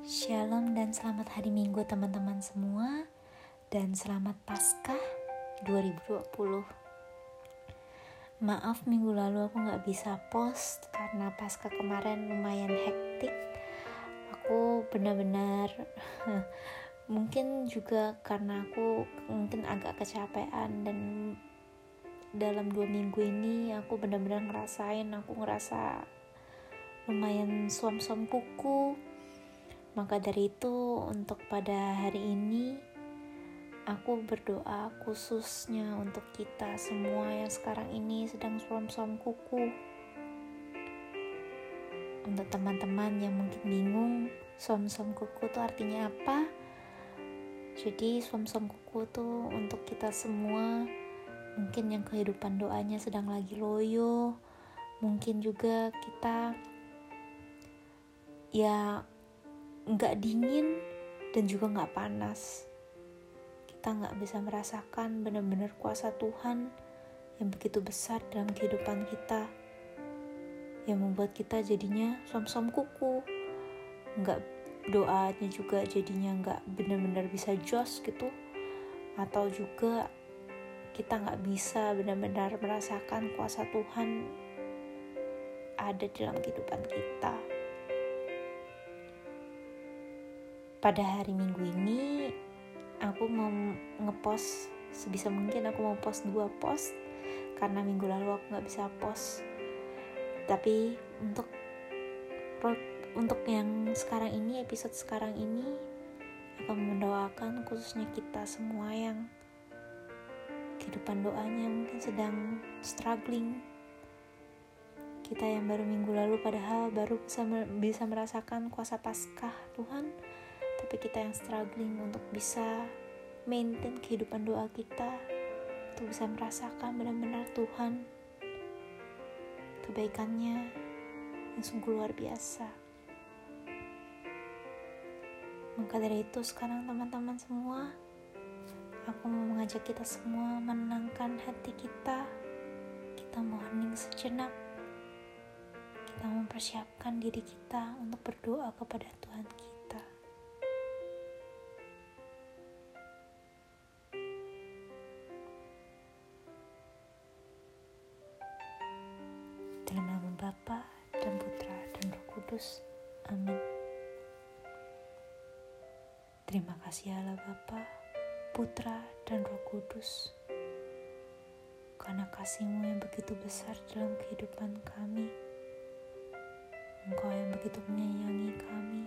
Shalom dan selamat hari Minggu teman-teman semua. Dan selamat Paskah 2020 Maaf minggu lalu aku gak bisa post Karena Paskah kemarin lumayan hektik. Aku benar-benar Mungkin juga karena aku mungkin agak kecapean Dan dalam dua minggu ini aku benar-benar ngerasain Aku ngerasa lumayan suam-suam kuku maka dari itu, untuk pada hari ini, aku berdoa khususnya untuk kita semua yang sekarang ini sedang suam-suam kuku. Untuk teman-teman yang mungkin bingung, suam-suam kuku itu artinya apa? Jadi, suam-suam kuku itu untuk kita semua, mungkin yang kehidupan doanya sedang lagi loyo, mungkin juga kita ya nggak dingin dan juga nggak panas. Kita nggak bisa merasakan benar-benar kuasa Tuhan yang begitu besar dalam kehidupan kita, yang membuat kita jadinya som-som kuku, nggak doanya juga jadinya nggak benar-benar bisa jos gitu, atau juga kita nggak bisa benar-benar merasakan kuasa Tuhan ada dalam kehidupan kita. Pada hari minggu ini aku mau ngepost sebisa mungkin aku mau post dua post karena minggu lalu aku nggak bisa post. Tapi untuk untuk yang sekarang ini episode sekarang ini akan mendoakan khususnya kita semua yang kehidupan doanya mungkin sedang struggling. Kita yang baru minggu lalu padahal baru bisa bisa merasakan kuasa paskah Tuhan tapi kita yang struggling untuk bisa maintain kehidupan doa kita untuk bisa merasakan benar-benar Tuhan kebaikannya yang sungguh luar biasa. Maka dari itu sekarang teman-teman semua aku mau mengajak kita semua menenangkan hati kita. Kita mau hening sejenak. Kita mempersiapkan diri kita untuk berdoa kepada Tuhan kita Dalam nama Bapa dan Putra dan Roh Kudus. Amin. Terima kasih Allah Bapa, Putra dan Roh Kudus. Karena kasihmu yang begitu besar dalam kehidupan kami. Engkau yang begitu menyayangi kami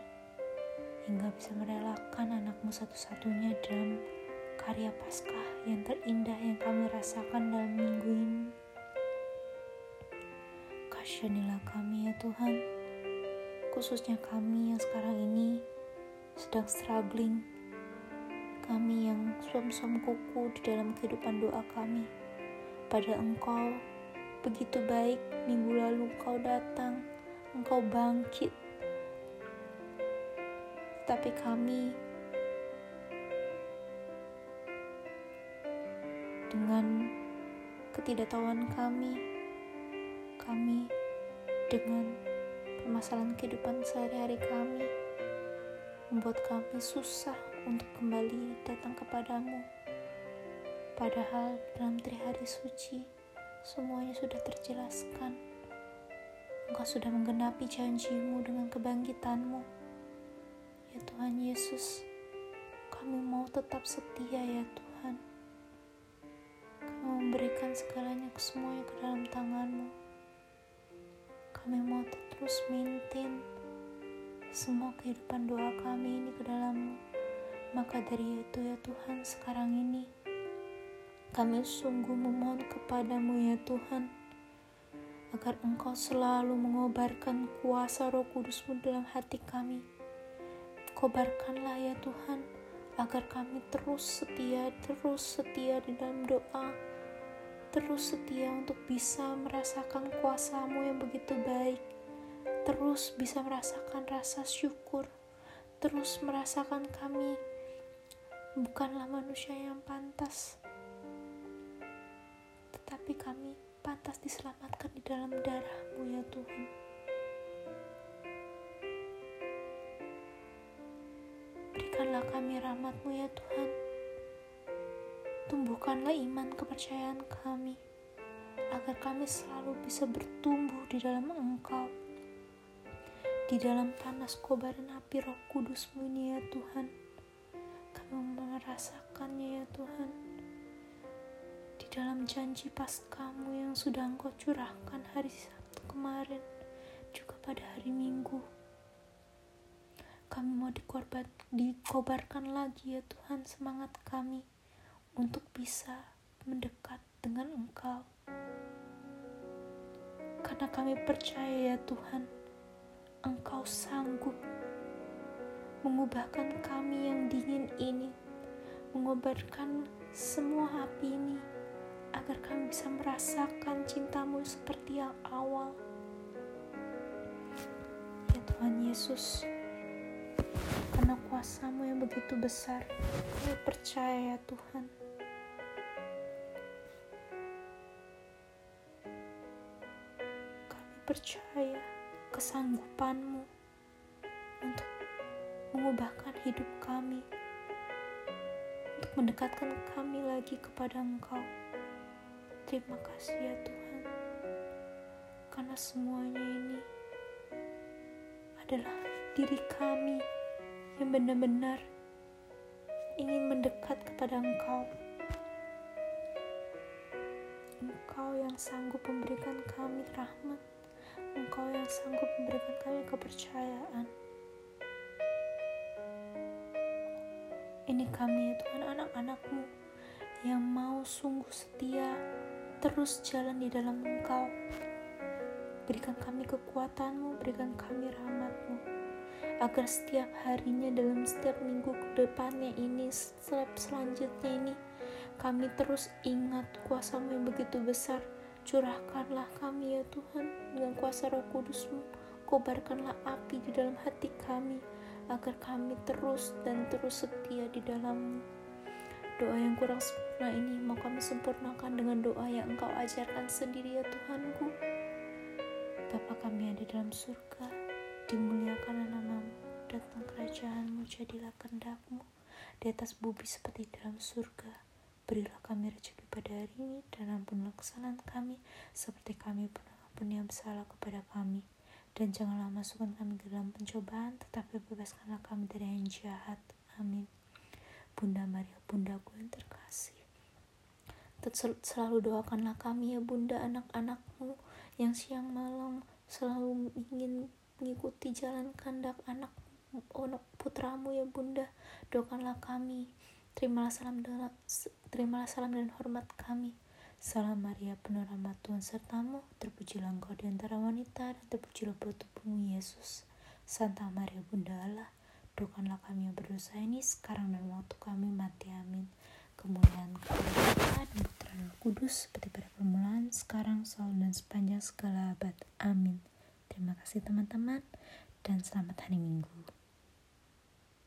hingga bisa merelakan anakmu satu-satunya dalam karya Paskah yang terindah yang kami rasakan dalam minggu ini. Kasihanilah kami ya Tuhan, khususnya kami yang sekarang ini sedang struggling, kami yang suam-suam kuku di dalam kehidupan doa kami. Pada Engkau, begitu baik minggu lalu Engkau datang, Engkau bangkit. Tapi kami dengan ketidaktahuan kami kami dengan permasalahan kehidupan sehari-hari kami membuat kami susah untuk kembali datang kepadamu. Padahal dalam hari suci semuanya sudah terjelaskan. Engkau sudah menggenapi janjimu dengan kebangkitanmu. Ya Tuhan Yesus, kami mau tetap setia ya Tuhan. Kami memberikan segalanya semuanya ke dalam tanganmu kami mau terus maintain semua kehidupan doa kami ini ke dalam maka dari itu ya Tuhan sekarang ini kami sungguh memohon kepadamu ya Tuhan agar engkau selalu mengobarkan kuasa roh kudusmu dalam hati kami. Kobarkanlah ya Tuhan agar kami terus setia terus setia di dalam doa terus setia untuk bisa merasakan kuasamu yang begitu baik, terus bisa merasakan rasa syukur, terus merasakan kami bukanlah manusia yang pantas, tetapi kami pantas diselamatkan di dalam darahmu ya Tuhan. Tumbuhkanlah kami rahmatmu ya Tuhan. Tumbuhkanlah iman kepercayaan kami, agar kami selalu bisa bertumbuh di dalam Engkau. Di dalam panas kobaran api roh kudusmu ini ya Tuhan. Kami merasakannya ya Tuhan. Di dalam janji pas kamu yang sudah engkau curahkan hari Sabtu kemarin, juga pada hari Minggu kami mau dikorban, dikobarkan lagi ya Tuhan semangat kami untuk bisa mendekat dengan Engkau. Karena kami percaya ya Tuhan, Engkau sanggup mengubahkan kami yang dingin ini, mengobarkan semua api ini, agar kami bisa merasakan cintamu seperti yang awal. Ya Tuhan Yesus, karena kuasamu yang begitu besar. Kami percaya ya Tuhan. Percaya kesanggupanmu untuk mengubahkan hidup kami, untuk mendekatkan kami lagi kepada Engkau. Terima kasih ya Tuhan, karena semuanya ini adalah diri kami yang benar-benar ingin mendekat kepada Engkau. Engkau yang sanggup memberikan kami rahmat, Engkau yang sanggup memberikan kami kepercayaan. Ini kami ya Tuhan anak-anakmu yang mau sungguh setia terus jalan di dalam Engkau. Berikan kami kekuatanmu, berikan kami rahmatmu agar setiap harinya dalam setiap minggu ke depannya ini setiap selanjutnya ini kami terus ingat kuasamu yang begitu besar curahkanlah kami ya Tuhan dengan kuasa roh kudusmu. Kobarkanlah api di dalam hati kami agar kami terus dan terus setia di dalammu. Doa yang kurang sempurna ini mau kami sempurnakan dengan doa yang engkau ajarkan sendiri ya Tuhanku. Bapa kami ada dalam surga dimuliakanlah namamu, datang kerajaanmu, jadilah kehendakmu, di atas bumi seperti dalam surga. Berilah kami rezeki pada hari ini, dan ampunlah kesalahan kami, seperti kami pun ampun yang bersalah kepada kami. Dan janganlah masukkan kami ke dalam pencobaan, tetapi bebaskanlah kami dari yang jahat. Amin. Bunda Maria, Bundaku yang terkasih. Selalu doakanlah kami ya Bunda anak-anakmu yang siang malam selalu ingin mengikuti jalan anak anak putramu ya bunda doakanlah kami terimalah salam dan terimalah salam dan hormat kami. Salam Maria penuh rahmat Tuhan sertamu. Terpujilah engkau di antara wanita dan terpujilah perut tubuhmu Yesus. Santa Maria Bunda Allah doakanlah kami yang berdosa ini sekarang dan waktu kami mati amin. Kemuliaan kepada dan Putra Kudus seperti pada permulaan sekarang selalu dan sepanjang segala abad. Amin. Terima kasih teman-teman dan selamat hari Minggu.